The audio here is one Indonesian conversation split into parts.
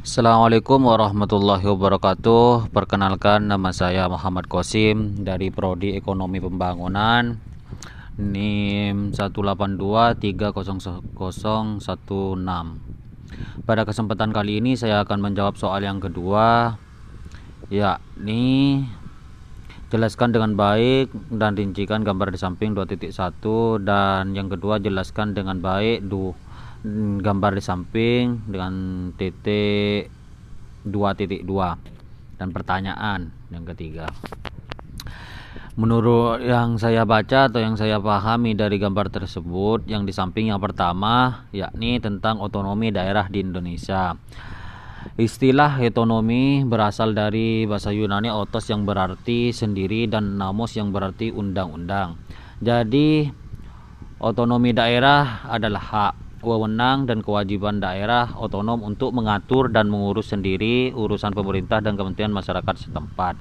Assalamualaikum warahmatullahi wabarakatuh. Perkenalkan nama saya Muhammad Kosim Dari Prodi Ekonomi Pembangunan. NIM 182300116 Pada kesempatan kali ini saya akan menjawab soal yang kedua Yakni Jelaskan dengan baik dan rincikan gambar di samping 2.1 Dan yang kedua jelaskan dengan baik du gambar di samping dengan titik 2.2 dan pertanyaan yang ketiga. Menurut yang saya baca atau yang saya pahami dari gambar tersebut yang di samping yang pertama yakni tentang otonomi daerah di Indonesia. Istilah otonomi berasal dari bahasa Yunani otos yang berarti sendiri dan namos yang berarti undang-undang. Jadi otonomi daerah adalah hak wewenang dan kewajiban daerah otonom untuk mengatur dan mengurus sendiri urusan pemerintah dan kementerian masyarakat setempat.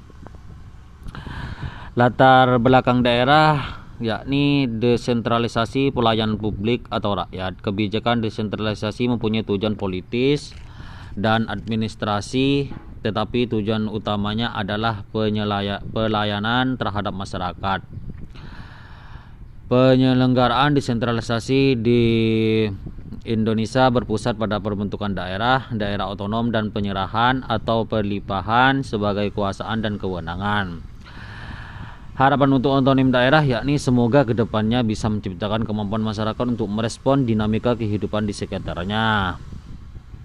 Latar belakang daerah yakni desentralisasi pelayanan publik atau rakyat. Kebijakan desentralisasi mempunyai tujuan politis dan administrasi tetapi tujuan utamanya adalah pelayanan terhadap masyarakat. Penyelenggaraan desentralisasi di Indonesia berpusat pada pembentukan daerah, daerah otonom dan penyerahan atau perlimpahan sebagai kekuasaan dan kewenangan. Harapan untuk otonom daerah yakni semoga ke depannya bisa menciptakan kemampuan masyarakat untuk merespon dinamika kehidupan di sekitarnya.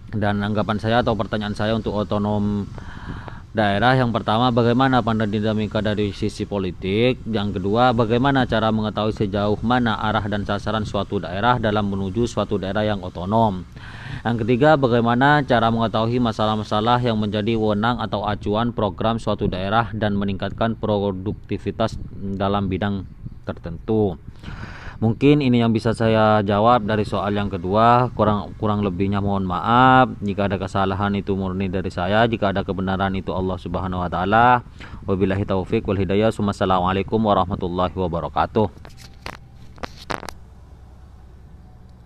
Dan anggapan saya atau pertanyaan saya untuk otonom daerah yang pertama bagaimana pandang dinamika dari sisi politik? Yang kedua bagaimana cara mengetahui sejauh mana arah dan sasaran suatu daerah dalam menuju suatu daerah yang otonom? Yang ketiga bagaimana cara mengetahui masalah-masalah yang menjadi wewenang atau acuan program suatu daerah dan meningkatkan produktivitas dalam bidang tertentu Mungkin ini yang bisa saya jawab dari soal yang kedua. Kurang kurang lebihnya mohon maaf. Jika ada kesalahan itu murni dari saya, jika ada kebenaran itu Allah Subhanahu wa taala. Wabillahi taufik wal hidayah. Wassalamualaikum warahmatullahi wabarakatuh.